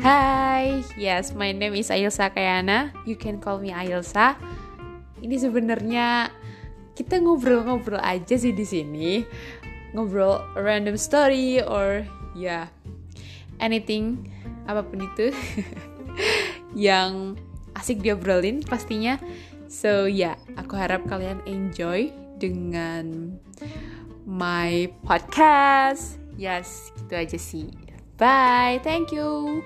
Hai, yes, my name is Ailsa Kayana. You can call me Ailsa. Ini sebenarnya kita ngobrol-ngobrol aja sih di sini. Ngobrol random story or ya yeah, anything apa pun itu yang asik diobrolin pastinya. So ya, yeah, aku harap kalian enjoy dengan my podcast. Yes, gitu aja sih. Bye, thank you.